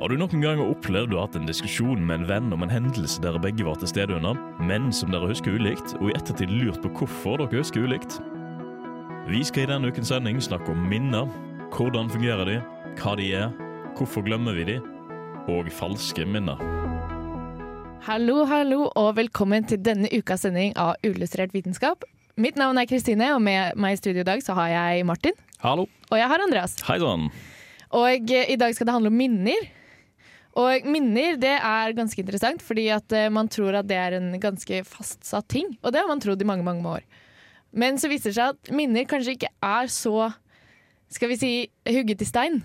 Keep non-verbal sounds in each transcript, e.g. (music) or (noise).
Har du noen gang opplevd å ha hatt en diskusjon med en venn om en hendelse dere begge var til stede under, men som dere husker ulikt, og i ettertid lurt på hvorfor dere husker ulikt? Vi skal i denne ukens sending snakke om minner. Hvordan fungerer de? Hva de er? Hvorfor glemmer vi de? Og falske minner. Hallo, hallo, og velkommen til denne ukas sending av Ullustrert vitenskap. Mitt navn er Kristine, og med meg i studio i dag så har jeg Martin. Hallo. Og jeg har Andreas. Hei sann. Og eh, i dag skal det handle om minner. Og minner det er ganske interessant, fordi at eh, man tror at det er en ganske fastsatt ting. Og det har man trodd i mange, mange år. Men så viser det seg at minner kanskje ikke er så skal vi si hugget i stein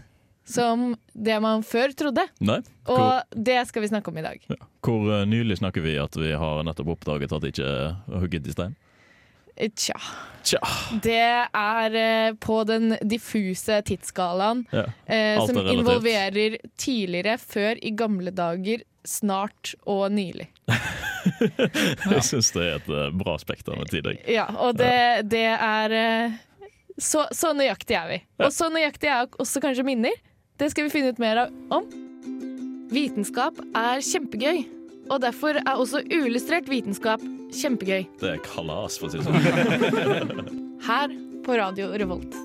som det man før trodde. Nei. Hvor, Og det skal vi snakke om i dag. ja. Hvor eh, nylig snakker vi at vi har nettopp oppdaget at det ikke er hugget i stein? Tja. Tja. Det er eh, på den diffuse tidsskalaen Ja. eh, som er involverer tidligere, før, i gamle dager, snart og nylig. (laughs) Jeg syns det er et eh, bra spekter med tid. Ja, og det, det er så, så nøyaktig er vi. Og så nøyaktig er også kanskje minner. Det skal vi finne ut mer om. Vitenskap er kjempegøy, og derfor er også uillustrert vitenskap kjempegøy. Det er kalas, for å si det sånn. (laughs) Her på Radio Revolt.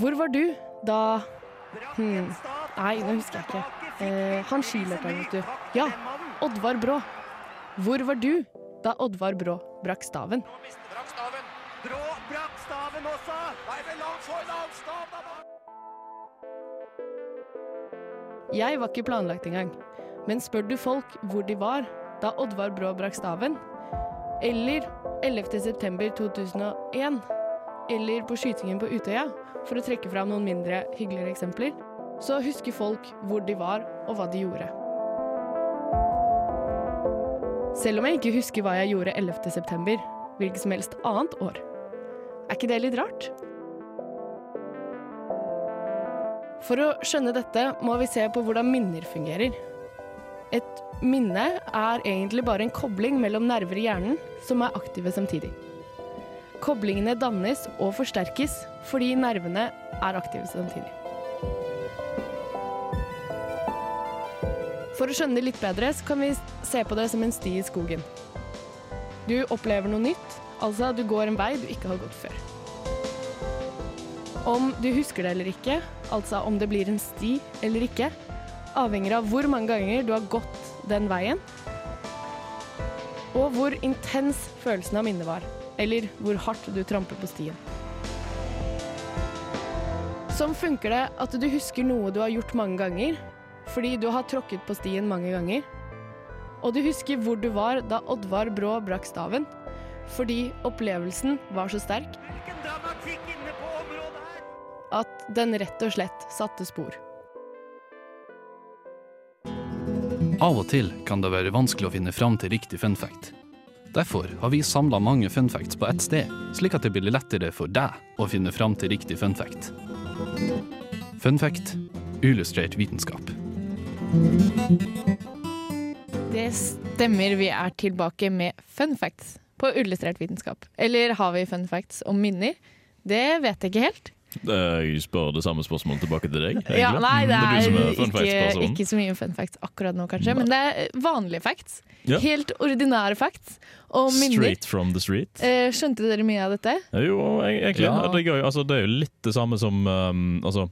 Hvor var du da hmm. Nei, nå husker jeg ikke. Eh, han skiløperen, vet du. Ja, Oddvar Brå. Hvor var du da Oddvar Brå brakk staven? Brå brakk staven også. Nei, vel, han får en annen stav, da. Jeg var ikke planlagt engang. Men spør du folk hvor de var da Oddvar Brå brakk staven, eller 11. september 2001, eller på skytingen på Utøya, for å trekke fram noen mindre hyggeligere eksempler, så husker folk hvor de var og hva de gjorde. Selv om jeg ikke husker hva jeg gjorde 11. september, hvilket som helst annet år. Er ikke det litt rart? For å skjønne dette må vi se på hvordan minner fungerer. Et minne er egentlig bare en kobling mellom nerver i hjernen som er aktive samtidig. Koblingene dannes og forsterkes fordi nervene er aktive samtidig. For å skjønne det litt bedre så kan vi se på det som en sti i skogen. Du opplever noe nytt, altså du går en vei du ikke har gått før. Om du husker det eller ikke, altså om det blir en sti eller ikke, avhenger av hvor mange ganger du har gått den veien, og hvor intens følelsen av minnet var, eller hvor hardt du tramper på stien. Sånn funker det at du husker noe du har gjort mange ganger, fordi du har tråkket på stien mange ganger, og du husker hvor du var da Oddvar Brå brakk staven, fordi opplevelsen var så sterk at den rett og slett satte spor. Av og til kan det være vanskelig å finne fram til riktig fun fact. Derfor har vi samla mange fun facts på ett sted, slik at det blir lettere for deg å finne fram til riktig fun fact. Fun fact illustrert vitenskap. Det stemmer, vi er tilbake med fun facts på illustrert vitenskap. Eller har vi fun facts om minner? Det vet jeg ikke helt. Jeg spør det samme spørsmålet tilbake til deg. Ja, nei, det Mm, er, det som er ikke, ikke så mye fun facts akkurat nå, kanskje. Men det er vanlige facts. Ja. Helt ordinære facts Og minner. Straight from the street. Eh, skjønte dere mye av dette? Jo, egentlig. Ja. Det, er gøy. Altså, det er jo litt det samme som um, altså,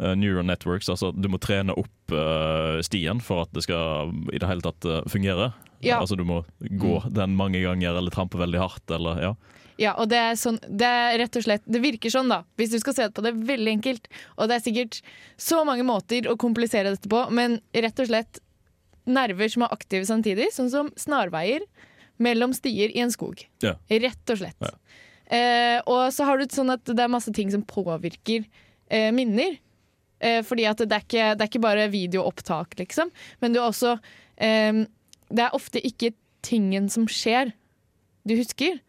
uh, neural networks. Altså, du må trene opp uh, stien for at det skal i det hele tatt uh, fungere. Ja. Altså, du må gå den mange ganger eller trampe veldig hardt. Eller, ja. Ja, og det er sånn Det er rett og slett Det virker sånn, da, hvis du skal se på det veldig enkelt. Og det er sikkert så mange måter å komplisere dette på, men rett og slett nerver som er aktive samtidig, sånn som snarveier mellom stier i en skog. Ja. Rett og slett. Ja. Eh, og så har du sånn at det er masse ting som påvirker eh, minner. Eh, fordi at det er, ikke, det er ikke bare videoopptak, liksom, men du har også eh, Det er ofte ikke tingen som skjer, du husker.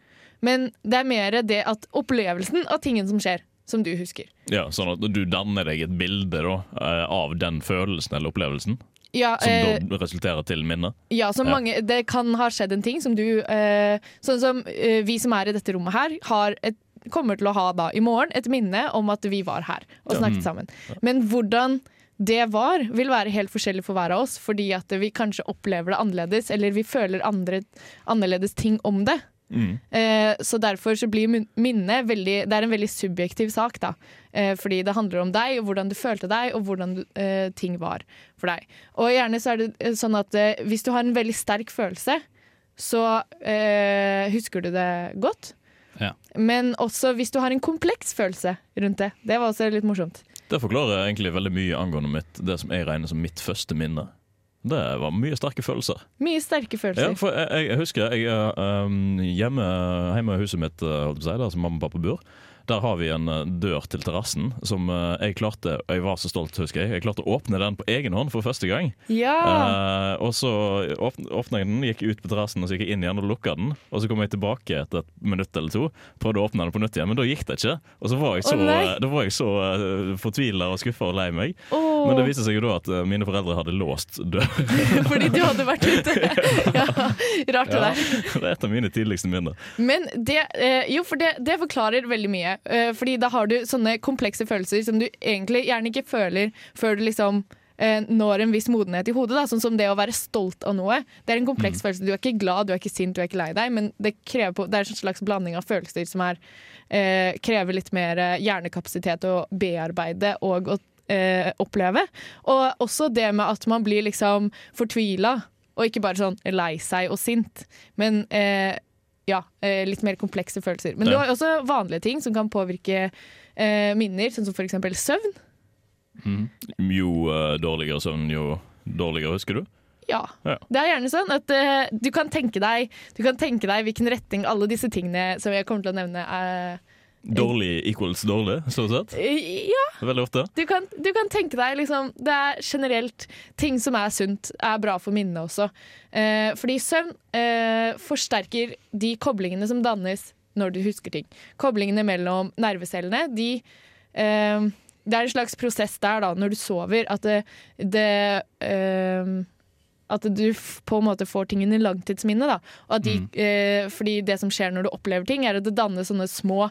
Men det er mer det at opplevelsen av tingen som skjer, som du husker. ja, Sånn at du danner deg et bilde da, uh, av den følelsen eller opplevelsen, Ja, som eh, da resulterer til minnet. ja, så Ja. mange, det kan ha skjedd en ting som du eh, Sånn som eh, vi som er i dette rommet her, har et, kommer til å ha da i morgen et minne om at vi var her og snakket sammen. Men hvordan det var, vil være helt forskjellig for hver av oss, fordi at vi kanskje opplever det annerledes, eller vi føler andre, annerledes ting om det. Mm. Eh, så derfor så blir minnet veldig Det er en veldig subjektiv sak, da. Eh, fordi det handler om deg, og hvordan du følte deg, og hvordan eh, ting var for deg. Og gjerne så er det eh, sånn at hvis du har en veldig sterk følelse, så eh, husker du det godt. Ja. Men også hvis du har en kompleks følelse rundt det. Det var også litt morsomt. Det forklarer egentlig veldig mye angående mitt, det som jeg regner som mitt første minne. Det var mye sterke følelser. Mye sterke Ja, følelser. for jeg, jeg husker jeg um, hjemme, hjemme i huset mitt, uh, holdt på å si, der som mamma og pappa bor. Der har vi en uh, dør til terrassen som uh, jeg klarte Jeg var så stolt, husker jeg. Jeg klarte å åpne den på egen hånd for første gang. Ja! Eh, og så åpn, åpna jeg den, gikk ut på terrassen og så gikk jeg inn igjen og lukka den. Og så kom jeg tilbake etter et minutt eller to, prøvde å åpne den på nytt igjen, men da gikk det ikke. Og så var jeg så, oh, da var jeg så fortvila og skuffa og lei meg. Oh. Men det viste seg jo da at mine foreldre hadde låst døren. (laughs) fordi du hadde vært ute. (laughs) ja, rart det Ja, der. det er et av mine tidligste minner. Men det, eh, jo, for det, det forklarer veldig mye. Eh, fordi da har du sånne komplekse følelser som du egentlig gjerne ikke føler før du liksom eh, når en viss modenhet i hodet. Da. Sånn som det å være stolt av noe. Det er en kompleks følelse. Du er ikke glad, du er ikke sint, du er ikke lei deg, men det, på, det er en slags blanding av følelser som er, eh, krever litt mer eh, hjernekapasitet å bearbeide og å eh, oppleve. Og også det med at man blir liksom fortvila, og ikke bare sånn lei seg og sint, men eh, ja, eh, litt mer komplekse følelser. Men Ja. du har også vanlige ting som kan påvirke eh, minner, sånn som eksempel søvn. Jo uh, dårligere søvn, jo dårligere husker du. Ja. Ja. Det er gjerne sånn at uh, du, kan deg, du kan tenke deg hvilken retning alle disse tingene som jeg kommer til å nevne, er. Dårlig equals dårlig, sånn sett. Eh, Ja, Veldig ofte. du kan, du kan tenke deg liksom Det er generelt ting som er sunt, er bra for minnet også. Eh, fordi søvn eh, forsterker de koblingene som dannes når du husker ting. Koblingene mellom nervecellene, de eh, Det er en slags prosess der, da, når du sover, at det, det eh, at du på en måte får ting inn i langtidsminnet. Da. Og at de, eh, fordi det som skjer når du opplever ting, er at det dannes sånne små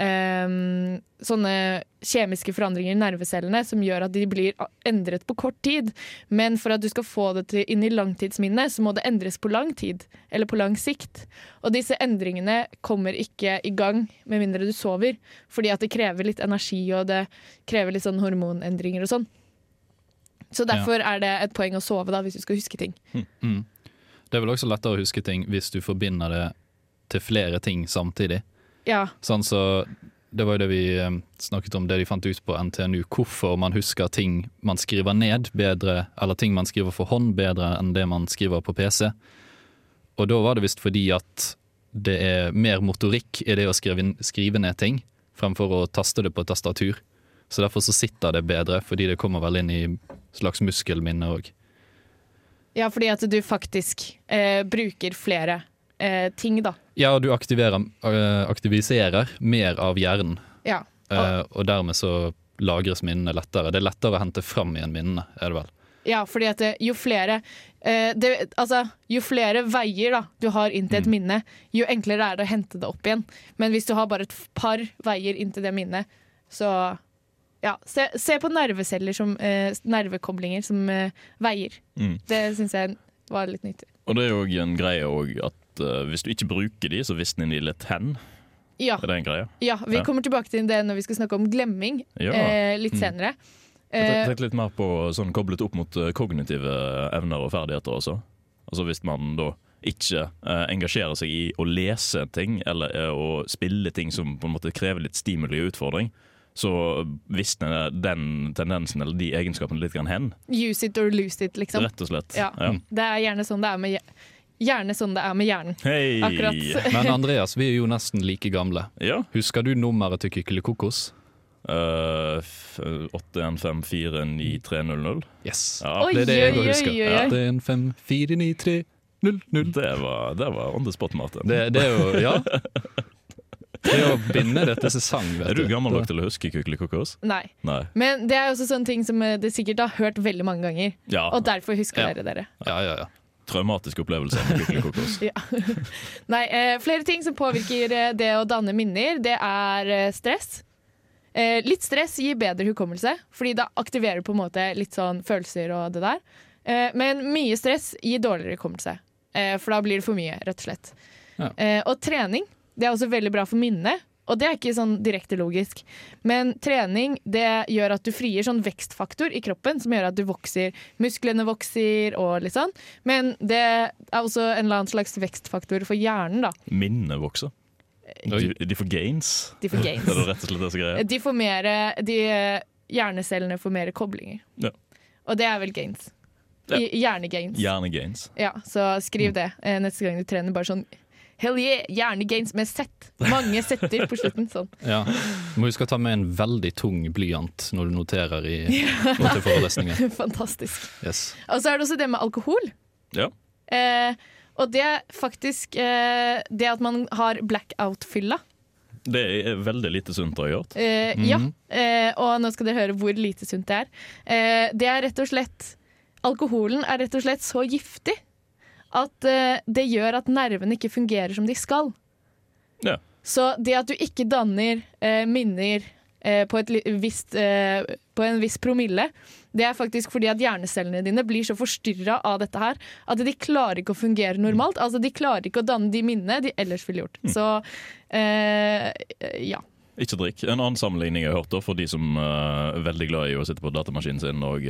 eh, Sånne kjemiske forandringer i nervecellene som gjør at de blir endret på kort tid. Men for at du skal få det til inn i langtidsminnet, så må det endres på lang tid. Eller på lang sikt. Og disse endringene kommer ikke i gang med mindre du sover. Fordi at det krever litt energi, og det krever litt sånn hormonendringer og sånn. Så derfor er det et poeng å sove da, hvis du skal huske ting. Mm. Det er vel også lettere å huske ting hvis du forbinder det til flere ting samtidig. Ja, Sånn så Det var jo det vi eh, snakket om, det de fant ut på NTNU, hvorfor man husker ting man skriver ned bedre, eller ting man skriver for hånd bedre enn det man skriver på PC. Og da var det visst fordi at det er mer motorikk i det å skrive, skrive ned ting, fremfor å taste det på tastatur. Så derfor så sitter det bedre, fordi det kommer vel inn i slags muskelminne òg. ja fordi at du faktisk eh, bruker flere eh, ting, da. Ja, og du aktiverer, øh, aktiviserer mer av hjernen, Ja. eh, og dermed så lagres minnene lettere. Det er lettere å hente fram igjen minnene, er det vel. Ja, fordi at det, jo flere eh, det, Altså, jo flere veier da, du har inn til et minne, jo enklere er det å hente det opp igjen. Men hvis du har bare et par veier inn til det minnet, så ja, se, se på nerveceller som eh, nervekoblinger som eh, veier. Mm. Det syns jeg var litt nyttig. Og det er jo en greie òg at uh, hvis du ikke bruker de, så visner de litt hen. Ja, Er det en greie? ja vi Ja. kommer tilbake til det når vi skal snakke om glemming Ja. eh, litt Mm. senere. Jeg Eh, tenkte litt mer på sånn koblet opp mot eh, kognitive evner og ferdigheter også. Altså Hvis man da ikke eh, engasjerer seg i å lese ting eller eh, å spille ting som på en måte krever litt stimuli og utfordring, så visner den tendensen eller de egenskapene litt grann hen. use it or lose it, liksom. Rett og slett. Ja. Det er gjerne sånn det er med, gjerne sånn det er med hjernen. Hey. Akkurat. (laughs) Men Andreas, vi er jo nesten like gamle. Ja. Husker du nummeret til Kykelikokos? Uh, 81549300. Yes. Ja, Oi, det er det jeg husker. oi. 81549300. det var, det var on the spot, Martin. Det, det er jo Ja. (laughs) Det å binde det til sesong, vet er du gammel nok til å huske Kykelikokos? Nei. Nei. Men det er også sånne ting som du dere sikkert har hørt veldig mange ganger. Ja, Og derfor husker Ja. dere dere. Ja, ja, ja. traumatisk opplevelse med Kykelikokos. (laughs) Nei, eh, flere ting som påvirker eh, det å danne minner, det er eh, stress. Eh, litt stress gir bedre hukommelse, fordi da aktiverer du på en måte litt sånn følelser og det der. Eh, men mye stress gir dårligere hukommelse, eh, for da blir det for mye, rett og slett. Ja. Eh, og trening det er også veldig bra for minnet, og det er ikke sånn direkte logisk. Men trening det gjør at du frier sånn vekstfaktor i kroppen, som gjør at du vokser. Musklene vokser og litt sånn. Men det er også en eller annen slags vekstfaktor for hjernen, da. Minnet vokser. De, de får gains. De får (laughs) Det er gains. rett og slett disse er. De får mer de, Hjernecellene får mer koblinger. Ja. Og det er vel gains. Ja. Hjernegains. Hjernegains. Ja, så skriv det eh, neste gang du trener. Bare sånn Hell yeah! Gjerne games med sett. Mange setter på slutten. Sånn. (laughs) Ja. Du må huske å ta med en veldig tung blyant når du noterer i forelesninger. (laughs) Fantastisk. Yes. Og så er det også det med alkohol. Ja. Eh, og det er faktisk eh, det at man har blackout-fylla. Det er veldig lite sunt å ha gjort. Eh, Ja, eh, og nå skal dere høre hvor lite sunt det er. Eh, det er rett og slett Alkoholen er rett og slett så giftig at uh, det gjør at nervene ikke fungerer som de skal. Ja. Så det at du ikke danner uh, minner uh, på, eh, på en viss promille, det er faktisk fordi at hjernecellene dine blir så forstyrra av dette her at de klarer ikke å fungere normalt. Altså De klarer ikke å danne de minnene de ellers ville gjort. Så eh, ja. Ikke drikk. En annen sammenligning jeg har hørt da, for de som eh, er veldig glad i å sitte på datamaskinen sin og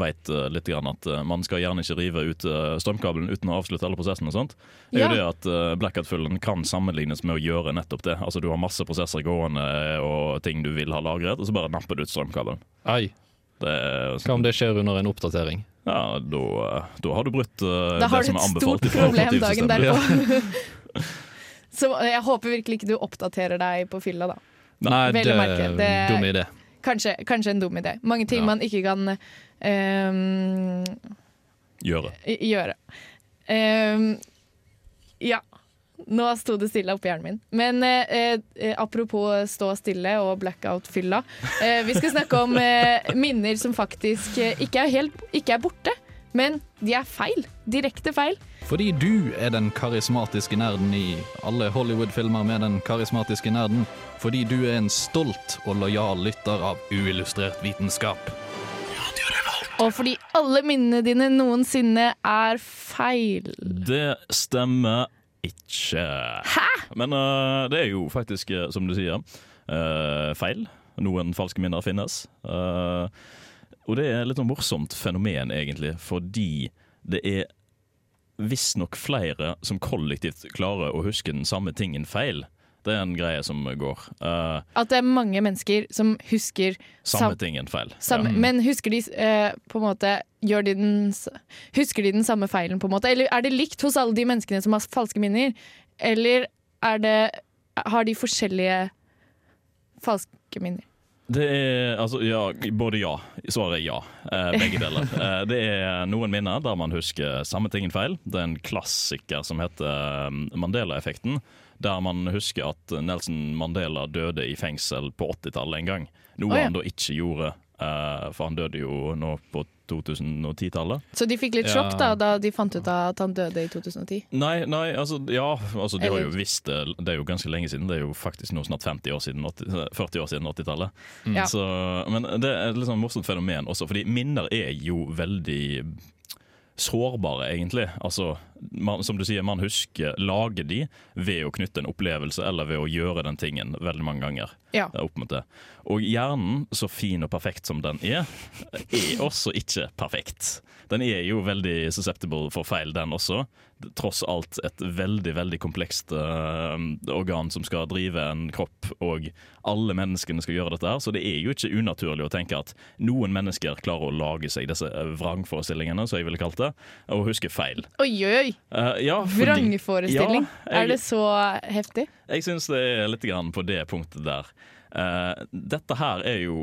vet litt at eh, man skal gjerne ikke rive ut strømkabelen uten å avslutte alle prosessene og sånt, er Ja. jo det at blackout-fyllen kan sammenlignes med å gjøre nettopp det. Altså Du har masse prosesser gående og ting du vil ha lagret, og så bare napper du ut strømkabelen. Ai, Det er, hva om det skjer under en oppdatering? ja, da, da har du brutt uh, Da har det du som er et stort problem dagen derpå. (laughs) (laughs) Så jeg håper virkelig ikke du oppdaterer deg på fylla, da. Nei, det er en dum idé. Kanskje, kanskje en dum idé. Mange ting Ja. man ikke kan um, Gjøre. gjøre. Um, ja. Nå sto det stille oppi hjernen min. Men eh, eh, apropos stå stille og blackout-fylla. Eh, vi skal snakke om eh, minner som faktisk eh, ikke, er helt, ikke er borte, men de er feil. Direkte feil. Fordi du er den karismatiske nerden i alle Hollywood-filmer med den karismatiske nerden. Fordi du er en stolt og lojal lytter av uillustrert vitenskap. Og fordi alle minnene dine noensinne er feil. Det stemmer ikke. Hæ?! Men uh, det er jo faktisk, øh, som du sier, uh, feil. Noen falske minner finnes. Øh, og det er litt sånn morsomt fenomen, egentlig, fordi det er visstnok flere som kollektivt klarer å huske den samme tingen feil. Det er en greie som går. Uh, At det er mange mennesker som husker samme sam- tingen feil. samme, Ja. Men husker de uh, på en måte gjør de den, Husker de den samme feilen, på en måte? Eller er det likt hos alle de menneskene som har falske minner? Eller er det Har de forskjellige falske minner? Det er altså ja, både ja. Svaret er ja. Eh, begge deler. (laughs) Eh, det er noen minner der man husker samme tingen feil. Det er en klassiker som heter eh, Mandela-effekten. Der man husker at Nelson Mandela døde i fengsel på 80-tallet en gang. Noe oh, ja. han da ikke gjorde, eh, for han døde jo nå på 2010-tallet. Så de fikk litt sjokk da da de fant ut at han døde i 2010? Nei, nei, altså ja, altså, de har jo visst det. Det er jo ganske lenge siden. Det er jo faktisk nå snart 50 år siden 80, 40 år siden 80-tallet. Ja. Men det er et litt sånn morsomt fenomen også, fordi minner er jo veldig sårbare, egentlig. Altså, man, som du sier, man husker lager de ved å knytte en opplevelse eller ved å gjøre den tingen veldig mange ganger. Ja. eh, Opp mot det. Og hjernen, så fin og perfekt som den er, er også ikke perfekt. Den er jo veldig susceptible for feil, den også. Tross alt et veldig veldig komplekst uh, organ som skal drive en kropp, og alle menneskene skal gjøre dette. her, Så det er jo ikke unaturlig å tenke at noen mennesker klarer å lage seg disse eh, vrangforestillingene, som jeg ville kalt det, og huske feil. Oi, oi, oi! Uh, ja, Vrangforestilling. Ja, jeg- Er det så heftig? jeg syns det er litt grann på det punktet der. Eh, dette her er jo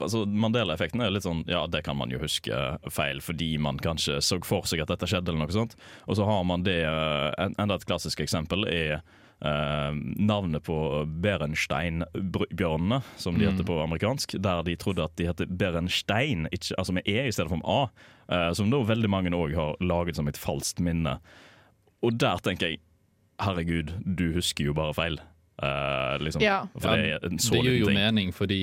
altså Mandela-effekten er litt sånn Ja, det kan man jo huske feil fordi man kanskje så for seg at dette skjedde, eller noe sånt. Og så har man det eh, Enda et klassisk eksempel er eh, navnet på Berenstein-bjørnene, som de heter på amerikansk. Der de trodde at de heter Berenstein, ikke, altså med E i stedet for med A. eh, som da veldig mange òg har laget som et falskt minne. Og der tenker jeg herregud, du husker jo bare feil. Eh, liksom. Ja. For det er en så det gir jo ting. mening, fordi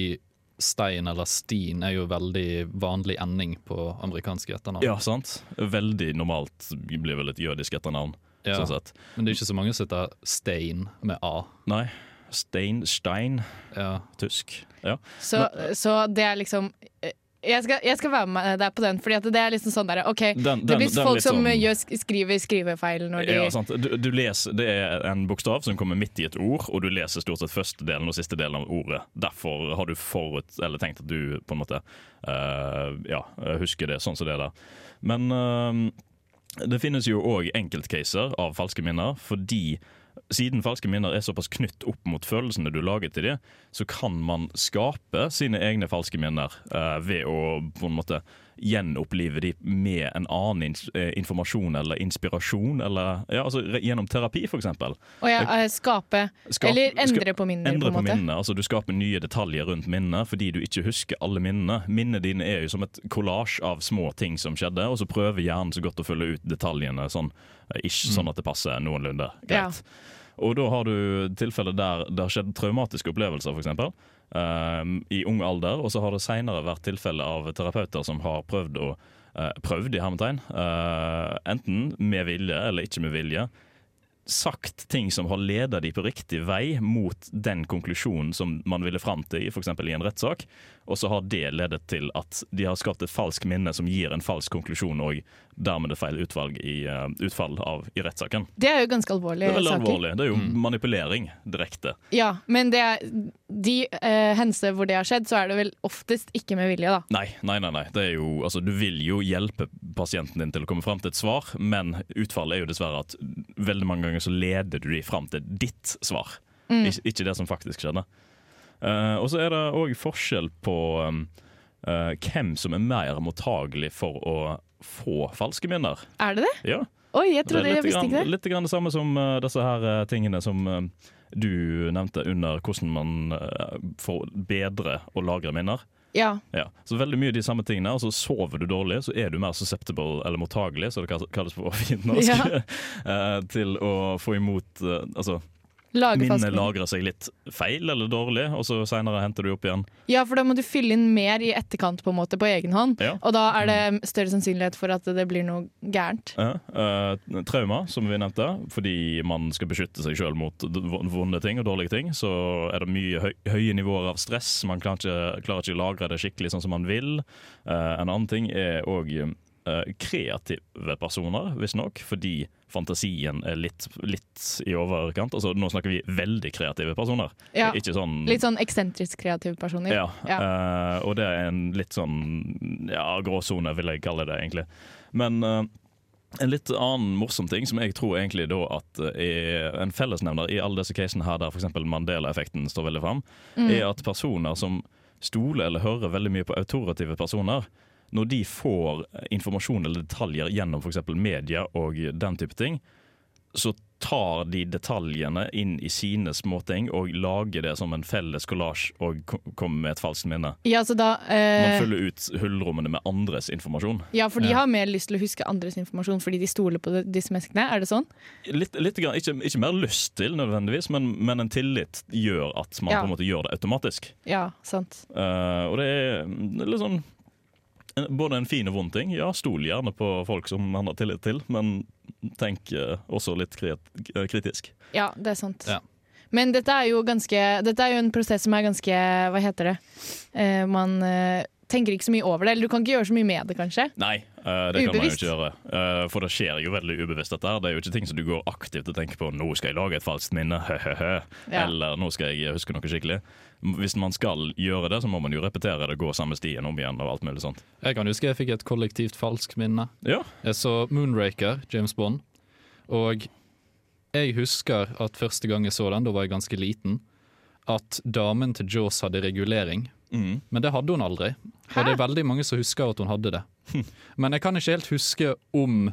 Stein eller Steen er jo veldig vanlig ending på amerikanske etternavn. Ja, sant? Veldig normalt blir vel et jødisk etternavn. Ja. Sånn sett. Men det er ikke så mange som heter Stein med A. Nei. Stein, Stein, Ja. tysk. Ja. Så, så det er liksom eh, jeg skal, jeg skal være med deg på den, Fordi det er liksom sånn der, OK, Den- det blir folk som sånn- gjør, skriver skrivefeil når de Ja, sant. Du, du leser, det er en bokstav som kommer midt i et ord, og du leser stort sett første delen og siste delen av ordet. Derfor har du forut, eller tenkt at du på en måte uh, ja, husker det sånn som det er der. Men uh, det finnes jo òg enkeltcaser av falske minner, fordi siden falske minner er såpass knytt opp mot følelsene du lager til dem, så kan man skape sine egne falske minner eh, ved å på en måte gjenopplive de med en annen eh, informasjon eller inspirasjon, eller ja, altså, gjennom terapi, f.eks. Og ja, eh, skape Skap- Eller endre på minner, Endre på på en minnet, altså Du skaper nye detaljer rundt minnet fordi du ikke husker alle minnene. Minnene dine er jo som et kollasj av små ting som skjedde, og så prøver hjernen så godt å følge ut detaljene sånn, eh, ish, sånn at det passer noenlunde Ja. Og da har du tilfeller der det har skjedd traumatiske opplevelser, f.eks. Um, i ung alder, og så har det seinere vært tilfelle av terapeuter som har prøvd å eh, Prøvd, i hermetegn, eh, enten med vilje eller ikke med vilje, sagt ting som har ledet de på riktig vei mot den konklusjonen som man ville fram til, f.eks. i en rettssak, og så har det ledet til at de har skapt et falskt minne som gir en falsk konklusjon, og dermed et feil utvalg i, uh, utfall av, i rettssaken. Det er jo ganske Det alvorlige er veldig saker. alvorlig. Det er jo manipulering direkte. Ja, men det er, de uh, hendelser hvor det har skjedd, så er det vel oftest ikke med vilje, da. Nei, nei, nei. nei. Det er jo, altså, du vil jo hjelpe pasienten din til å komme fram til et svar, men utfallet er jo dessverre at veldig mange ganger så leder du de fram til ditt svar, Ik ikke det som faktisk skjedde. Eh, og så er det òg forskjell på um, uh, hvem som er mer mottagelig for å få falske minner. Er det det? Ja, Oi, jeg trodde jeg visste ikke det. litt grann det samme som uh, disse her tingene som du nevnte under hvordan man får bedre å lagre minner. Ja. Ja, så veldig mye de samme tingene. Altså Sover du dårlig, så er du mer susceptible, eller mottagelig, som det kalles på fint norsk, Ja. (laughs) til å få imot Altså, minnet lagrer seg litt feil eller dårlig, og så seinere henter du opp igjen. Ja, for da må du fylle inn mer i etterkant på en måte på egen hånd. Ja. Og da er det større sannsynlighet for at det blir noe gærent. Ja, eh, trauma, som vi nevnte, fordi man skal beskytte seg sjøl mot vonde ting og dårlige ting, så er det mye høy, høye nivåer av stress. Man klarer ikke, klarer ikke å lagre det skikkelig sånn som man vil. Eh, en annen ting er òg kreative personer, visstnok, fordi fantasien er litt, litt i overkant. Altså, nå snakker vi veldig kreative personer. Ja. Sånn Litt sånn eksentrisk kreative personer. ja, Ja. Uh, og det er en litt sånn ja, gråsone, vil jeg kalle det, egentlig. Men uh, en litt annen morsom ting som jeg tror egentlig da at er en fellesnevner i alle disse casene her der f.eks. Mandela-effekten står veldig fram, er at personer som stoler eller hører veldig mye på autorative personer, når de får informasjon eller detaljer gjennom f.eks. media og den type ting, så tar de detaljene inn i sine småting og lager det som en felles kollasj og kommer med et falskt minne. Ja, så da, Man følger fyller ut hullrommene med andres informasjon. ja, for de Ja. har mer lyst til å huske andres informasjon fordi de stoler på disse menneskene. Er det sånn? Litt, litt grann, ikke, ikke mer lyst til nødvendigvis, men, men en tillit gjør at man Ja. på en måte gjør det automatisk. Ja, sant. Uh, og det er litt sånn både en fin og vond ting. Ja, stol gjerne på folk som man har tillit til, men tenk eh, også litt eh, kritisk. Ja, det er sant. Ja. Men dette er jo ganske Dette er jo en prosess som er ganske Hva heter det? Eh, man eh, tenker ikke så mye over det. Eller du kan ikke gjøre så mye med det, kanskje. Nei, uh, det kan man jo ikke gjøre. Uh, for det skjer jo veldig ubevisst. dette her. Det er jo ikke ting som du går aktivt og tenker på 'nå skal jeg lage et falskt minne', he-he-he. Ja. Eller 'nå skal jeg huske noe skikkelig'. Hvis man skal gjøre det, så må man jo repetere det, gå samme stien om igjen og alt mulig sånt. Jeg kan huske jeg fikk et kollektivt falskt minne. Ja, Jeg så Moonraker, James Bond, og jeg husker at første gang jeg så den, da var jeg ganske liten, at damen til Jaws hadde regulering. Mm. Men det hadde hun aldri. Og det er veldig mange som husker at hun hadde det. Men jeg kan ikke helt huske om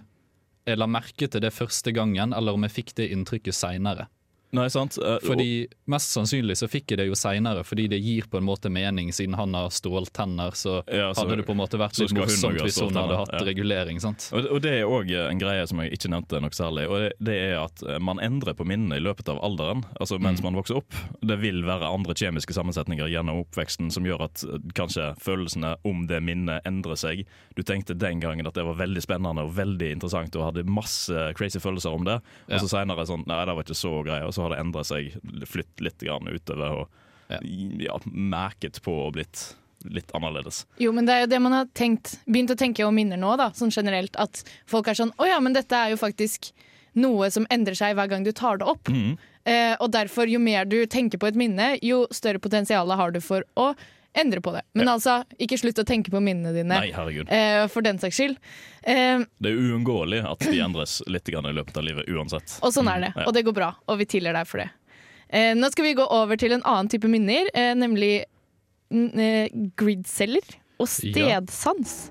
jeg la merke til det første gangen, eller om jeg fikk det inntrykket seinere. Nei, sant? Uh, Fordi Mest sannsynlig så fikk jeg det jo seinere, fordi det gir på en måte mening. Siden han har ståltenner, så, Ja, så- hadde det på en måte vært så litt morsomt hvis hun hadde hatt ja. regulering. sant? Og, og det er òg en greie som jeg ikke nevnte noe særlig. Og det, det er at eh, man endrer på minnene i løpet av alderen. Altså mens man vokser opp. Det vil være andre kjemiske sammensetninger gjennom oppveksten som gjør at eh, kanskje følelsene om det minnet endrer seg. Du tenkte den gangen at det var veldig spennende og veldig interessant og hadde masse crazy følelser om det. Og så seinere sånn Nei, det var ikke så greie. Så har det endret seg, flytt litt grann utover og Ja. ja, mæket på og blitt litt annerledes. Jo, men det er jo det man har tenkt, begynt å tenke om minner nå, da, sånn generelt. At folk er sånn Å ja, men dette er jo faktisk noe som endrer seg hver gang du tar det opp. Mm. Eh, og derfor, jo mer du tenker på et minne, jo større potensial har du for å endre på det. Men altså, ikke slutt å tenke på minnene dine. Nei, herregud. Eh, for den saks skyld. Eh, Det er uunngåelig at de endres litt grann i løpet av livet uansett. og sånn er det. ja. Og det går bra. Og vi tilgir deg for det. Eh, nå skal vi gå over til en annen type minner, nemlig mm, gridceller og stedsans.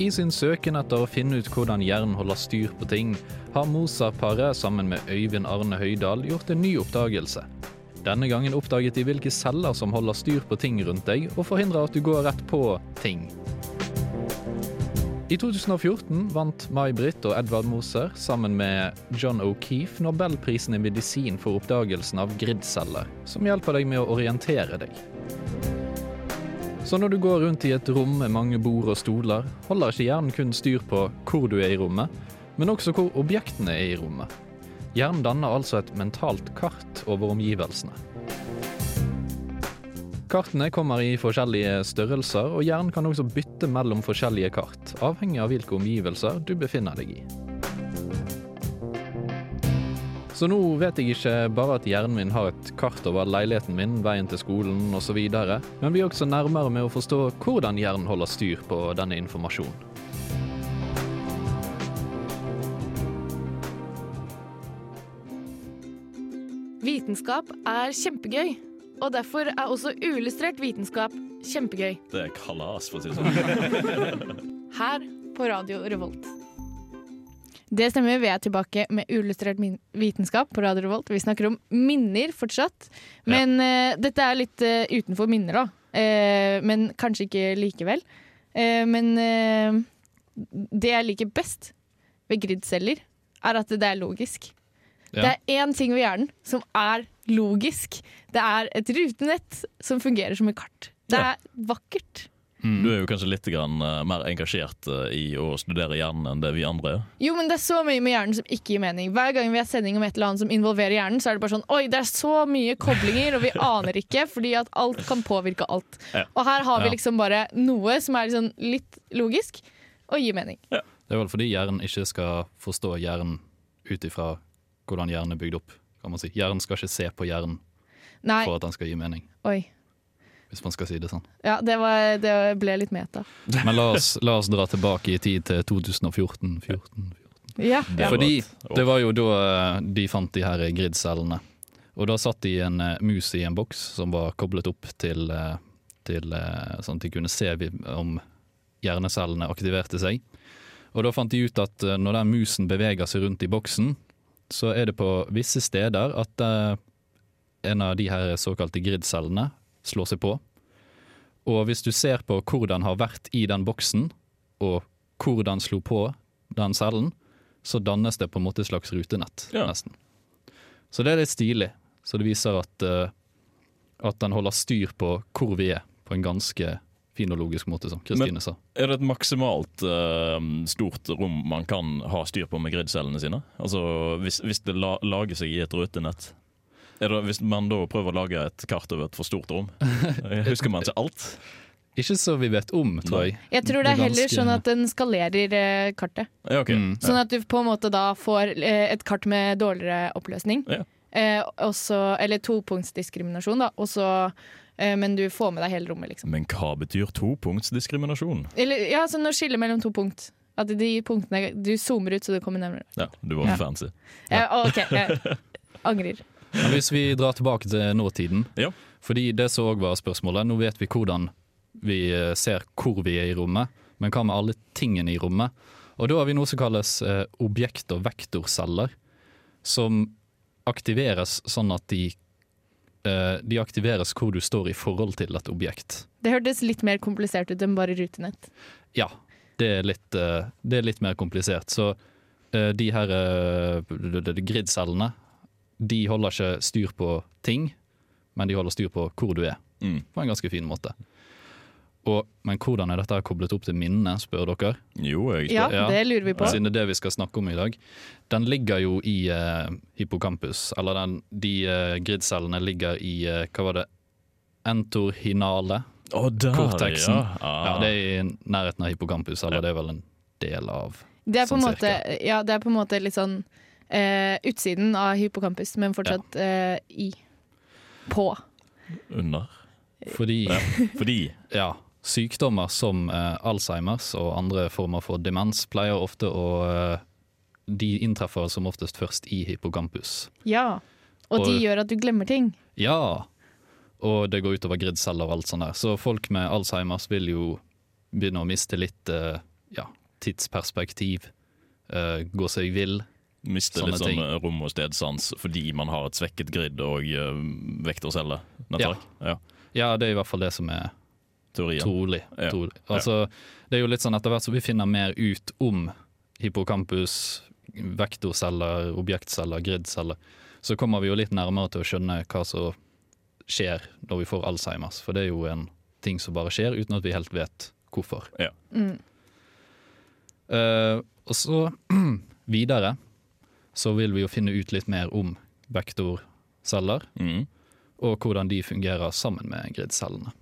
I sin søken etter å finne ut hvordan hjernen holder styr på ting, har Moser-paret sammen med Øyvind Arne Høydahl gjort en ny oppdagelse. Denne gangen oppdaget de hvilke celler som holder styr på ting rundt deg, og forhindrer at du går rett på ting. I 2014 vant May-Britt og Edvard Moser sammen med John O'Keefe nobelprisen i medisin for oppdagelsen av gridceller, som hjelper deg med å orientere deg. Så når du går rundt i et rom med mange bord og stoler, holder ikke hjernen kun styr på hvor du er i rommet, men også hvor objektene er i rommet. Hjernen danner altså et mentalt kart over omgivelsene. Kartene kommer i forskjellige størrelser, og hjernen kan også bytte mellom forskjellige kart, avhengig av hvilke omgivelser du befinner deg i. Så nå vet jeg ikke bare at hjernen min har et kart over leiligheten min, veien til skolen osv., men vi er også nærmere med å forstå hvordan hjernen holder styr på denne informasjonen. Vitenskap er kjempegøy, og derfor er også uillustrert vitenskap kjempegøy. Det er kalas, for å si det sånn. Her på Radio Revolt. Det stemmer, vi er tilbake med uillustrert vitenskap på Radio Revolt. Vi snakker om minner fortsatt, men eh, dette er litt uh, utenfor minner, da. Uh, men kanskje ikke likevel. Men det jeg liker best ved gridceller, er at det er logisk. Det er én ting ved hjernen som er logisk. Det er et rutenett som fungerer som et kart. Det Ja. er vakkert. Du er jo kanskje litt grann, uh, mer engasjert uh, i å studere hjernen enn det vi andre er. Jo, men det er så mye med hjernen som ikke gir mening. Hver gang vi har sending om et eller annet som involverer hjernen, så er det bare sånn Oi, det er så mye koblinger, og vi aner ikke, fordi at alt kan påvirke alt. Ja. Og her har vi Ja. liksom bare noe som er liksom litt logisk, og gir mening. Det er vel fordi hjernen ikke skal forstå hjernen ut ifra hvordan hjernen er bygd opp. kan man si. Hjernen skal ikke se på hjernen Nei, for at den skal gi mening, oi. Hvis man skal si det sånn. Ja, det, var, det ble litt meta. (laughs) Men la oss, la oss dra tilbake i tid til 2014. 14. Ja. Det Fordi det var jo da eh, de fant de her gridcellene. Og da satt de en eh, mus i en boks som var koblet opp til, eh, til sånn at de kunne se om hjernecellene aktiverte seg. Og da fant de ut at når den musen beveger seg rundt i boksen, så er det på visse steder at en av de her såkalte gridcellene slår seg på. Og hvis du ser på hvor den har vært i den boksen, og hvor den slo på den cellen, så dannes det på en måte et slags rutenett, Ja. nesten. Så det er litt stilig. Så det viser at, uh, at den holder styr på hvor vi er, på en ganske fin og logisk måte, som Kristine sa. Er det et maksimalt uh, stort rom man kan ha styr på med gridcellene sine? Altså hvis, hvis det la, lager seg i et rutenett? Hvis man da prøver å lage et kart over et for stort rom, (laughs) husker man ikke alt? Ikke så vi vet om, tror jeg. Jeg tror det er heller sånn at den skalerer eh, kartet. Ja, okay. Mm. Sånn at du på en måte da får eh, et kart med dårligere oppløsning. Ja. eh, også, eller topunktsdiskriminasjon, da, og så eh, men du får med deg hele rommet, liksom. Men hva betyr topunktsdiskriminasjon? Eller ja, sånn å skille mellom to punkt. At de punktene Du zoomer ut så du kommer nærmere. Ja, du var Ja. fancy. Ja, OK. Jeg (laughs) angrer. Men hvis vi drar tilbake til nåtiden, Ja. fordi det som òg var spørsmålet, nå vet vi hvordan vi eh, ser hvor vi er i rommet, men hva med alle tingene i rommet? Og da har vi noe som kalles eh, objekt- og vektorceller, som aktiveres sånn at de eh, de aktiveres hvor du står i forhold til et objekt. Det hørtes litt mer komplisert ut enn bare rutenett. Ja, det er litt, det er litt mer komplisert. Så eh, de her grid-cellene, de holder ikke styr på ting, men de holder styr på hvor du er, Mm. på en ganske fin måte. Og, men hvordan er dette koblet opp til minnet, spør dere? Jo, jeg Ja, Ja. det lurer vi på. Siden det er det vi skal snakke om i dag. Den ligger jo i eh, hippocampus, eller den, de eh, grid-cellene ligger i, eh, hva var det, entorhinale, oh, der, cortexen. ja. Ah. Ja, det er i nærheten av hippocampus, eller det er vel en del av Det er på en Sånn måte, ja, det er på en måte litt sånn eh, utsiden av hippocampus, men fortsatt eh, i. På. Under. Fordi Ja. Fordi (laughs) ja, sykdommer som eh, Alzheimers og andre former for demens pleier ofte å eh, De inntreffer som oftest først i hippocampus. Ja. Og de gjør at du glemmer ting. Ja! Og det går utover gridceller og alt sånt der. Så folk med Alzheimers vil jo begynne å miste litt eh, ja, tidsperspektiv. eh, gå seg vill. Mister litt sånn eh, rom- og stedsans fordi man har et svekket grid og uh, vektorceller. nettverk. Ja. Ja, det er i hvert fall det som er Teorien. trolig. Ja. trolig. Altså, det er jo litt sånn etter hvert som vi finner mer ut om hippocampus, vektorceller, objektceller, gridceller, så kommer vi jo litt nærmere til å skjønne hva som skjer når vi får Alzheimers. For det er jo en ting som bare skjer uten at vi helt vet hvorfor. Ja. Mm. Uh, og så (clears throat) videre så vil vi jo finne ut litt mer om vektorceller, Mm. og hvordan de fungerer sammen med gridcellene.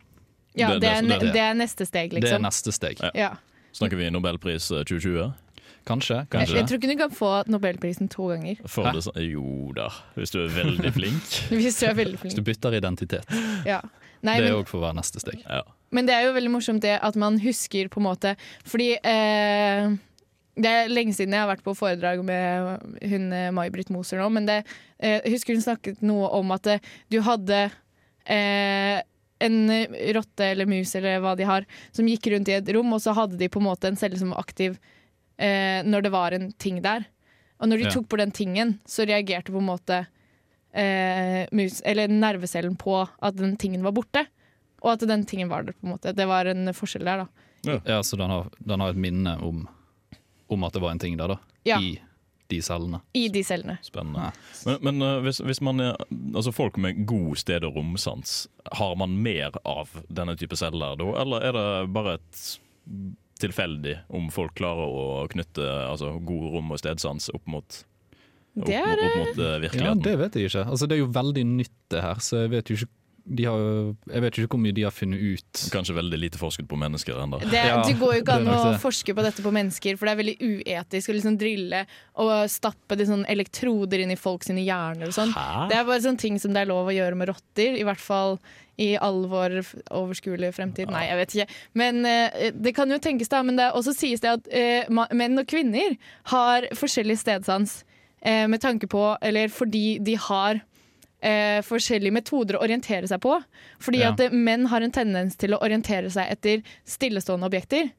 Ja, Det- det, er, det- det- det er neste steg, liksom. Det er liksom. neste steg. Ja. Ja. Snakker vi Nobelpris eh, 2020? Kanskje, kanskje. jeg tror ikke du kan få Nobelprisen to ganger. For det, jo da, hvis du er veldig flink. (laughs) Hvis du er veldig flink. Hvis du bytter identitet. Ja. Nei, det er òg for å være neste steg. Ja. men det er jo veldig morsomt det at man husker på en måte Fordi eh, det er lenge siden jeg har vært på foredrag med hun eh, May-Britt Moser nå, men det, eh, jeg husker hun snakket noe om at eh, du hadde eh, en rotte eller mus eller hva de har, som gikk rundt i et rom, og så hadde de på en måte en celle som var aktiv eh, når det var en ting der. Og når de Ja. tok på den tingen, så reagerte på en måte eh, mus, eller nervecellen på at den tingen var borte. Og at den tingen var der, på en måte. Det var en forskjell der, da. Ja, Så den har, den har et minne om, om at det var en ting der, da. Ja. I de cellene. I de cellene. Spennende. Men, men eh, hvis, hvis man er, altså folk med god sted- og romsans, har man mer av denne type celler da, eller er det bare et tilfeldig om folk klarer å knytte altså, god rom- og stedsans opp mot, opp, Det er opp mot virkeligheten. Ja. Det vet jeg ikke. Altså, det er jo veldig nytt det her, så jeg vet jo ikke har, jeg vet ikke hvor mye de har funnet ut. Kanskje veldig lite forsket på mennesker ennå. det, Ja, det går jo ikke an å forske på dette på mennesker, for det er veldig uetisk å liksom drille og stappe de sånn elektroder inn i folk sine hjerner og sånn. Det er bare sånne ting som det er lov å gjøre med rotter, i hvert fall i all vår fremtid. Ja. Nei, jeg vet ikke. Men eh, det kan jo tenkes, da. Men det også sies det at eh, menn og kvinner har forskjellig stedsans eh, med tanke på Eller fordi de har eh, forskjellige metoder å orientere seg på. Fordi Ja. at eh, menn har en tendens til å orientere seg etter stillestående objekter.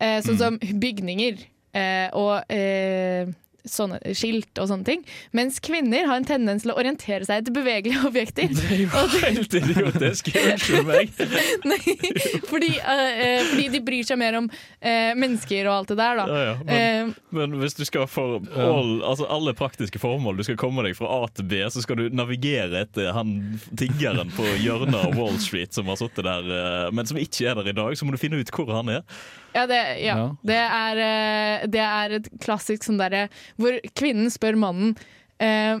Eh, sånn som bygninger eh, og eh, sånne skilt og sånne ting. Mens kvinner har en tendens til å orientere seg etter bevegelige (laughs) objekter. Og det- Helt idiotisk! Unnskyld meg. (laughs) Nei, fordi, eh, fordi de bryr seg mer om uh, mennesker og alt det der, da. Ja, ja, men, uh, men hvis du skal for all, altså alle praktiske formål, du skal komme deg fra A til B, så skal du navigere etter han tiggeren på hjørnet av Wall Street som har sittet der, men som ikke er der i dag, så må du finne ut hvor han er. Ja, det, ja. Ja. Det, er, eh, det er et klassisk sånn derre hvor kvinnen spør mannen eh,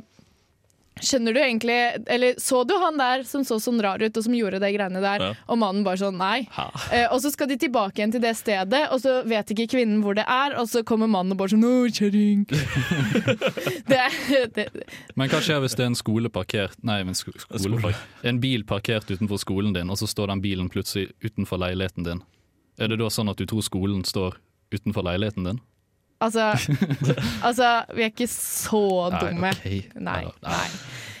Skjønner du egentlig Eller så du han der som så sånn rar ut, og som gjorde de greiene der, Ja. og mannen bare sånn nei. Eh, og så skal de tilbake igjen til det stedet, og så vet ikke kvinnen hvor det er, og så kommer mannen og bare sånn Å, kjerring. (laughs) det, er- det, Men hva skjer hvis det er en skole parkert Nei, en, sko skole, En bil parkert utenfor skolen din, og så står den bilen plutselig utenfor leiligheten din. Er det da sånn at du tror skolen står utenfor leiligheten din? altså, (laughs) altså, vi er ikke så dumme. ok. Nei. nei.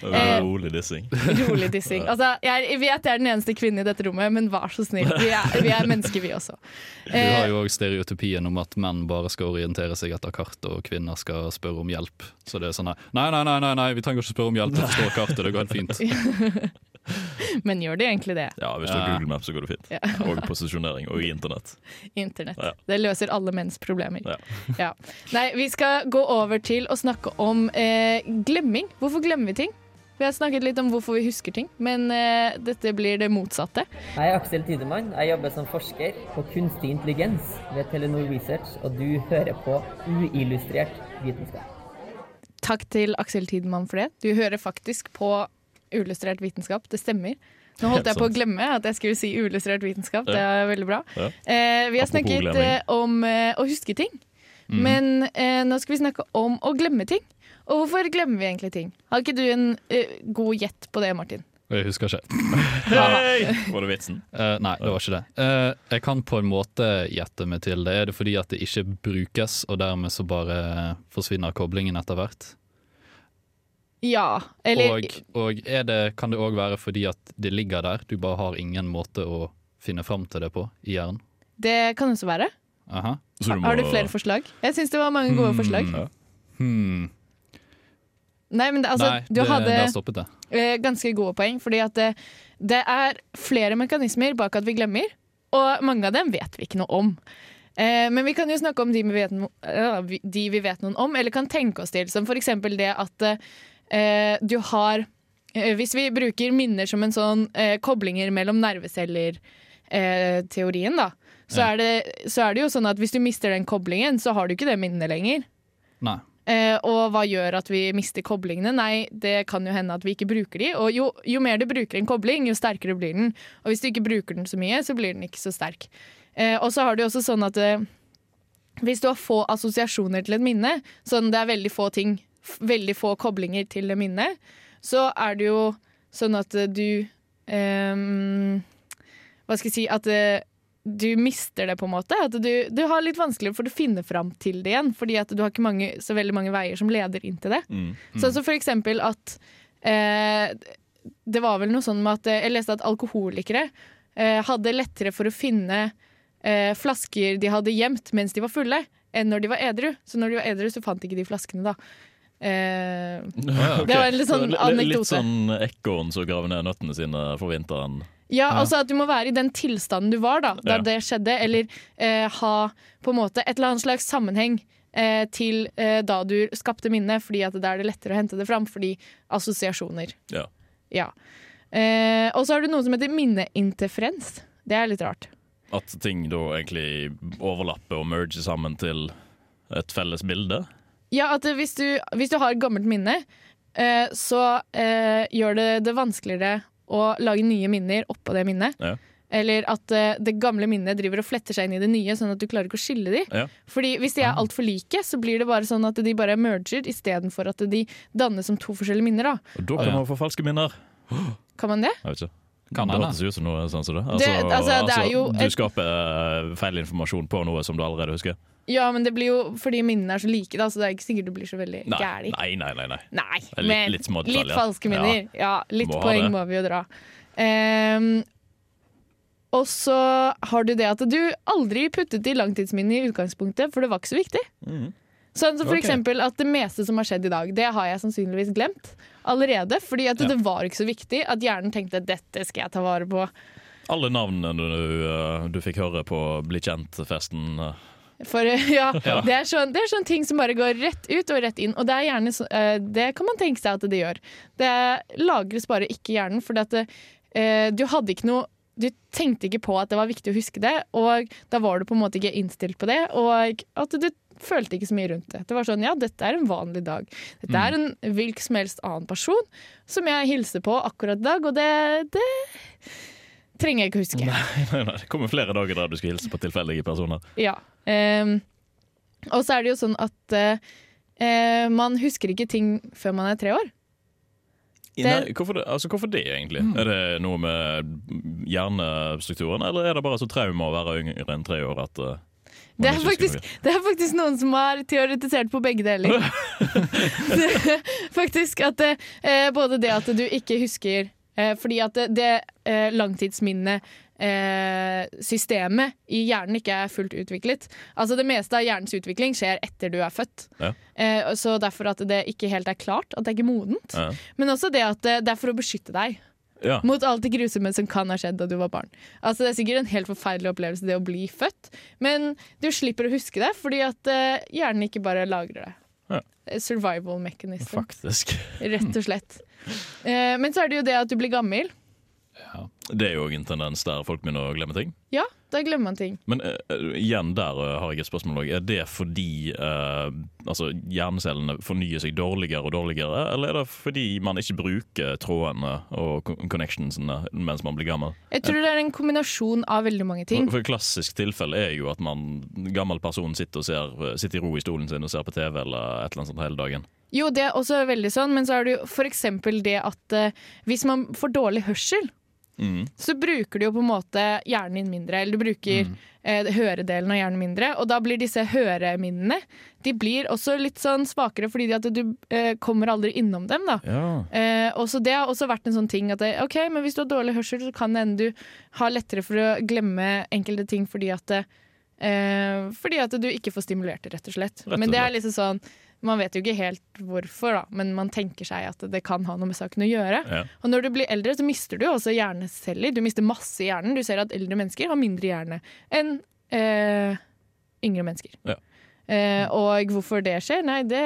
Eh, Rolig dissing. (laughs) Rolig dissing. Altså, jeg vet jeg er den eneste kvinnen i dette rommet, men vær så snill. Vi er, vi er mennesker, vi også. (laughs) Du har Eh, jo òg stereotypien om at menn bare skal orientere seg etter kart, og kvinner skal spørre om hjelp. Så det er sånn her Nei, nei, nei, nei, nei vi trenger ikke spørre om hjelp, det står kartet, det går helt fint. (laughs) men gjør de egentlig det? Ja, Hvis du har Google Maps, så går det fint. Ja. Og posisjonering, og i internett. Internett. Ja. Det løser alle menns problemer. Ja. Ja. Nei, vi skal gå over til å snakke om eh, glemming. Hvorfor glemmer vi ting? Vi har snakket litt om hvorfor vi husker ting, men uh, dette blir det motsatte. Jeg er Aksel Tidemann. Jeg jobber som forsker på kunstig intelligens ved Telenor Research, og du hører på uillustrert vitenskap. Takk til Aksel Tidemann for det. Du hører faktisk på uillustrert vitenskap. Det stemmer. Nå holdt jeg på å glemme at jeg skulle si uillustrert vitenskap. Det er veldig bra. Ja. Eh, vi har Apropos snakket glemming. eh, om eh, å huske ting. mm. Men eh, nå skal vi snakke om å glemme ting. Og hvorfor glemmer vi egentlig ting? Har ikke du en uh, god gjett på det, Martin? Jeg husker ikke. Hei! Var det vitsen? Uh, nei, det var ikke det. Uh, jeg kan på en måte gjette meg til det. Er det fordi at det ikke brukes, og dermed så bare forsvinner koblingen etter hvert? Ja. Eller og og er det, kan det òg være fordi at det ligger der, du bare har ingen måte å finne fram til det på i hjernen? det kan også være. Aha. Har du flere forslag? Jeg syns det var mange gode forslag. Hmm. Nei, men det, altså, Nei, du hadde det stoppet det. eh, ganske gode poeng, fordi at det, det er flere mekanismer bak at vi glemmer, og mange av dem vet vi ikke noe om. Eh, men vi kan jo snakke om de vi, vet vi- de vi vet noen om, eller kan tenke oss til, som for eksempel det at eh, du har eh, Hvis vi bruker minner som en sånn eh, koblinger mellom nerveceller-teorien, da, så, er det, så er det jo sånn at hvis du mister den koblingen, så har du ikke det minnet lenger. Nei. Eh, og hva gjør at vi mister koblingene? Nei, det kan jo hende at vi ikke bruker de. Og jo, jo mer du bruker en kobling, jo sterkere blir den. Og hvis du ikke bruker den så mye, så blir den ikke så sterk. Eh, og så har du også sånn at eh, hvis du har få assosiasjoner til et minne, sånn det er veldig få ting, veldig få koblinger til det minnet, så er det jo sånn at du ehm, Hva skal jeg si At du mister det, på en måte. At du, du har litt vanskeligere for å finne fram til det igjen, fordi at du har ikke mange, så veldig mange veier som leder inn til det. Mm. Sånn som for eksempel at eh, Det var vel noe sånn med at eh, jeg leste at alkoholikere eh, hadde lettere for å finne eh, flasker de hadde gjemt mens de var fulle, enn når de var edru. Så når de var edru, så fant de ikke de flaskene, da. Eh, Ja, okay. Det var en litt sånn anekdote. Litt sånn ekorn som graver ned nøttene sine for vinteren. Ja, altså at du må være i den tilstanden du var da da Ja. det skjedde, eller eh, ha på en måte et eller annet slags sammenheng eh, til eh, da du skapte minnet, fordi at da er det lettere å hente det fram, fordi assosiasjoner. Ja. Ja. Eh, og så har du noe som heter minneinterferens. Det er litt rart. At ting da egentlig overlapper og merger sammen til et felles bilde. Ja, at hvis du, hvis du har et gammelt minne, eh, så eh, gjør det det vanskeligere å lage nye minner oppå det minnet. Ja. Eller at eh, det gamle minnet driver og fletter seg inn i det nye, sånn at du klarer ikke å skille de. Ja. Fordi Hvis de er altfor like, så blir det bare sånn at de bare merger istedenfor at de dannes som to forskjellige minner. da. Og da kan man få falske minner. Kan man det? Jeg vet ikke. Kan det hørtes ut som noe sånn som det. Det- altså, det er jo du skaper eh, feil informasjon på noe som du allerede husker. Ja, men det blir jo fordi minnene er så like, da, så det er ikke sikkert du blir så veldig gæren. nei, nei. nei, nei. Nei, litt- litt små litt falske minner. Ja, litt Må poeng må vi jo dra. Um, og så har du det at du aldri puttet i langtidsminnet i utgangspunktet, for det var ikke så viktig. Mm. Sånn som for okay. eksempel at det meste som har skjedd i dag, det har jeg sannsynligvis glemt allerede. Fordi at Ja. det var ikke så viktig at hjernen tenkte dette skal jeg ta vare på. Alle navnene du, eh, du fikk høre på Bli kjent-festen. eh, For ja, (laughs) Ja. Det, er sånn, det er sånne ting som bare går rett ut og rett inn. Og det er gjerne eh, Det kan man tenke seg at det gjør. Det lagres bare ikke i hjernen, for du hadde ikke noe du tenkte ikke på at det var viktig å huske det, og da var du på en måte ikke innstilt på det. Og at du følte ikke så mye rundt det. Det var sånn, ja, dette er en vanlig dag. Dette er en hvilken som helst annen person som jeg hilser på akkurat i dag, og det, det trenger jeg ikke huske. Nei, nei, nei. Det kommer flere dager der du skal hilse på tilfeldige personer. Ja. Um, og så er det jo sånn at eh, man husker ikke ting før man er tre år. Det- Nei, hvorfor, det, altså, hvorfor det, egentlig? Er det noe med hjernestrukturen, eller er det bare så traume å være yngre enn tre år at man Det er, faktisk, det er faktisk noen som har teoretisert på begge deler. er (laughs) faktisk at det, eh, både det at du ikke husker eh, Fordi at det, det eh, langtidsminnet eh, systemet i hjernen ikke er fullt utviklet. Altså Det meste av hjernens utvikling skjer etter du er født. Ja. Eh, så derfor at det ikke helt er klart, at det er ikke modent. Ja. Men også det at det er for å beskytte deg. Ja. Mot alt det grusomme som kan ha skjedd da du var barn. Altså Det er sikkert en helt forferdelig opplevelse det å bli født, men du slipper å huske det fordi at uh, hjernen ikke bare lagrer det. Ja. Survival mechanism, Faktisk. rett og slett. Uh, men så er det jo det at du blir gammel. Det er jo en tendens der folk begynner å glemme ting. Ja, da glemmer man ting. Men uh, igjen, der uh, har jeg et spørsmål. Er det fordi uh, altså, hjernecellene fornyer seg dårligere og dårligere, eller er det fordi man ikke bruker trådene og connectionsene mens man blir gammel? Jeg tror det er en kombinasjon av veldig mange ting. For, for klassisk tilfelle er jo at man, gammel person sitter, ser, sitter i ro i stolen sin og ser på TV eller et eller annet sånt hele dagen. Jo, det er også veldig sånn, men så er det jo eksempel det at hvis man får dårlig hørsel, Mm. så bruker du jo på en måte hjernen din mindre. Eller du bruker eh, høredelen av hjernen mindre. Og da blir disse høreminnene De blir også litt sånn svakere fordi at du eh, kommer aldri innom dem. da. Ja. Eh, og så det har også vært en sånn ting at det, ok, men hvis du har dårlig hørsel, så kan det hende du har lettere for å glemme enkelte ting fordi at det, eh, fordi at du ikke får stimulert det, rett og slett. Rett og Men det er slett. liksom sånn Man vet jo ikke helt hvorfor, da, men man tenker seg at det kan ha noe med saken å gjøre. Ja. Og når du blir eldre, så mister du også hjerneceller. Du mister masse i hjernen. Du ser at eldre mennesker har mindre hjerne enn eh, yngre mennesker. Ja. Eh, og hvorfor det skjer? Nei, det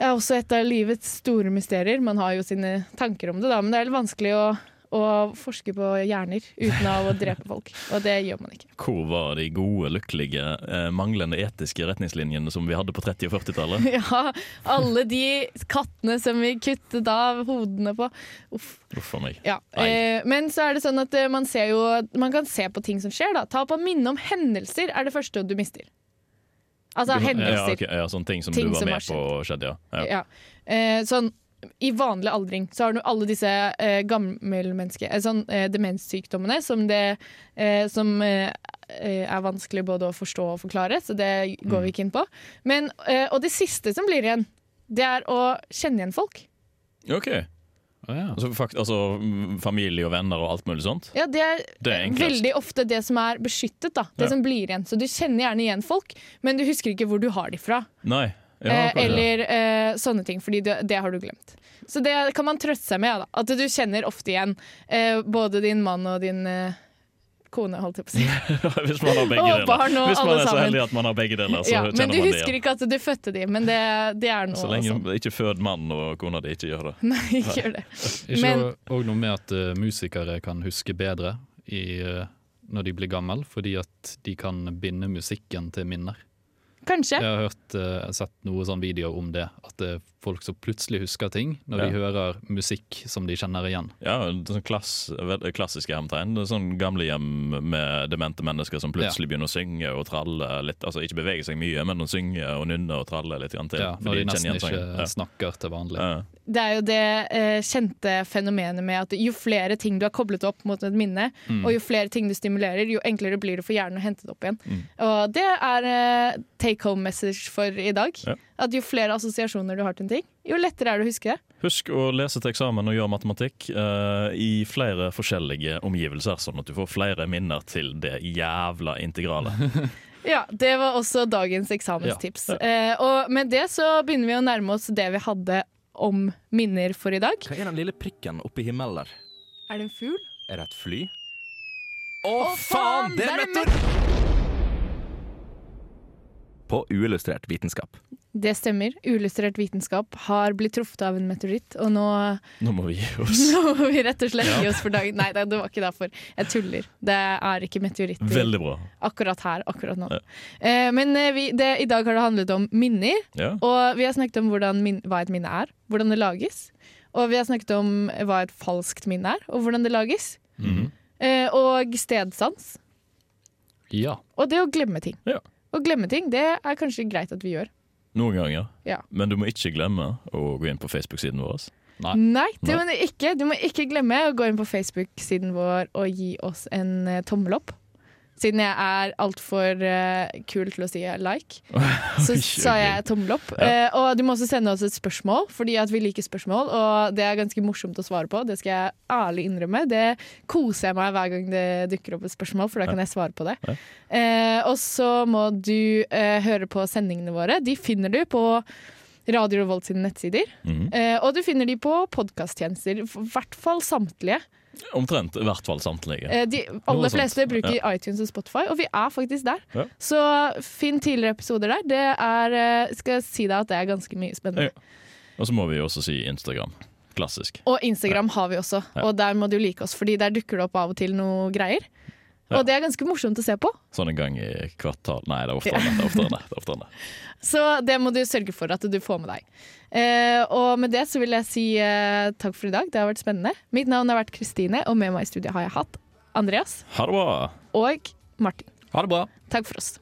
er også et av livets store mysterier. Man har jo sine tanker om det, da, men det er litt vanskelig å, å forske på hjerner uten av å drepe folk. Og det gjør man ikke. Hvor var de gode, lykkelige, eh, manglende etiske retningslinjene som vi hadde på 30- og 40-tallet? (laughs) Ja, alle de kattene som vi kuttet av hodene på. Uff. Uff meg. Ja, eh, men så er det sånn at eh, man, ser jo, man kan se på ting som skjer. da Tap av minne om hendelser er det første du mister. Altså Ja, hendelser. ja, sånne ting som Ting du var som med har på skjedde, ja. ja. Ja. Eh, sånn, I vanlig aldring så har du alle disse eh, gammelmenneske eh, sånn, eh, demenssykdommene som, det, eh, som eh, eh, er vanskelig både å forstå og forklare, så det går vi ikke inn på. Men, eh, og det siste som blir igjen, det er å kjenne igjen folk. Ok. Altså, fakt, altså mm, familie og venner og alt mulig sånt? Ja, Det er, Det er veldig ofte det som er beskyttet. da Det Ja. som blir igjen Så Du kjenner gjerne igjen folk, men du husker ikke hvor du har de fra. Nei. Ja, eh, eller eh, sånne ting, fordi det, det har du glemt. Så det kan man trøste seg med. Da. At du kjenner ofte igjen eh, både din mann og din eh, kone, holdt jeg på å si. (laughs) Hvis man har begge Og deler. barn og Hvis man alle er så sammen. heldig at man har begge deler, så ja, kjenner men du man det husker ikke at du fødte dem, men det, det er noe Så lenge sånn. ikke fød mann og kona di ikke gjør det. (laughs) Nei, ikke gjør det. Ikke Men- òg noe med at uh, musikere kan huske bedre i, uh, når de blir gamle, fordi at de kan binde musikken til minner. Kanskje. Jeg har hørt, uh, sett noen sånn videoer om det, at det er folk som plutselig husker ting når de hører musikk som de kjenner igjen. Ja, det er sånn klass, klassiske hjemtegn. Det er sånn gamlehjem med demente mennesker som plutselig begynner å synge og tralle litt. Altså ikke bevege seg mye, men å synge og nynne og tralle litt grann til. Ja, når de kjenner nesten igjen ikke. Ja. snakker til vanlig. Ja. Det er jo det eh, kjente fenomenet med at jo flere ting du har koblet opp mot et minne, Mm. og jo flere ting du stimulerer, jo enklere blir det for hjernen å hente det opp igjen. Mm. Og det er eh, take home message for i dag. Ja. At jo flere assosiasjoner du har til en ting, jo lettere er det å huske det. Husk å lese til eksamen og gjøre matematikk uh, i flere forskjellige omgivelser, sånn at du får flere minner til det jævla integrale. (laughs) Ja, Det var også dagens eksamenstips. Eh, og med det så begynner vi å nærme oss det vi hadde om minner for i dag. Hva er den lille prikken oppe i himmelen der? Er det en fugl? Er det et fly? Å, faen, det er meteor! På uillustrert vitenskap. Det stemmer. Uillustrert vitenskap har blitt truffet av en meteoritt, og nå, Nå må vi gi (laughs) oss. nå må vi rett og slett Ja. gi oss for dagen. Nei, det var ikke derfor. Jeg tuller. Det er ikke meteoritter Veldig bra. akkurat her, akkurat nå. Eh, men eh, vi, det, i dag har det handlet om minner, Ja. og vi har snakket om hvordan min, hva et minne er, hvordan det lages. Og vi har snakket om hva et falskt minne er, og hvordan det lages. Mhm. Eh, og stedsans. Ja. Og det å glemme ting. Ja. Å glemme ting, det er kanskje greit at vi gjør. Noen ganger. Ja. Men du må ikke glemme å gå inn på Facebook-siden vår. Nei, det må du ikke. Du må ikke glemme å gå inn på Facebook-siden vår og gi oss en eh, tommel opp. Siden jeg er altfor uh, kul til å si like, (laughs) så sa jeg tommel opp. Ja. Uh, og du må også sende oss et spørsmål, fordi at vi liker spørsmål. Og det er ganske morsomt å svare på, det skal jeg ærlig innrømme. Det koser jeg meg hver gang det dukker opp et spørsmål, for da kan jeg svare på det. Ja. Eh, og så må du eh, høre på sendingene våre. De finner du på Radio Revolt sine nettsider. Mhm. Eh, og du finner de på podkasttjenester, i hvert fall samtlige. Omtrent. I hvert fall samtlige. Eh, de aller fleste bruker Ja. iTunes og Spotify, og vi er faktisk der. Ja. Så finn tidligere episoder der. Det er, eh, skal jeg si deg at det er ganske mye spennende. Ja. Og så må vi jo også si Instagram. Klassisk. Og Instagram har vi også, og der må du like oss, Fordi der dukker det opp av og til noe greier. Ja. Og det er ganske morsomt å se på, Sånn en gang i kvartal Nei, det er oftere enn det. er oftere enn det. (laughs) så det må du sørge for at du får med deg. Eh, og med det så vil jeg si eh, takk for i dag, det har vært spennende. Mitt navn har vært Kristine, og med meg i studiet har jeg hatt Andreas Ha det bra! og Martin. Ha det bra. Takk for oss.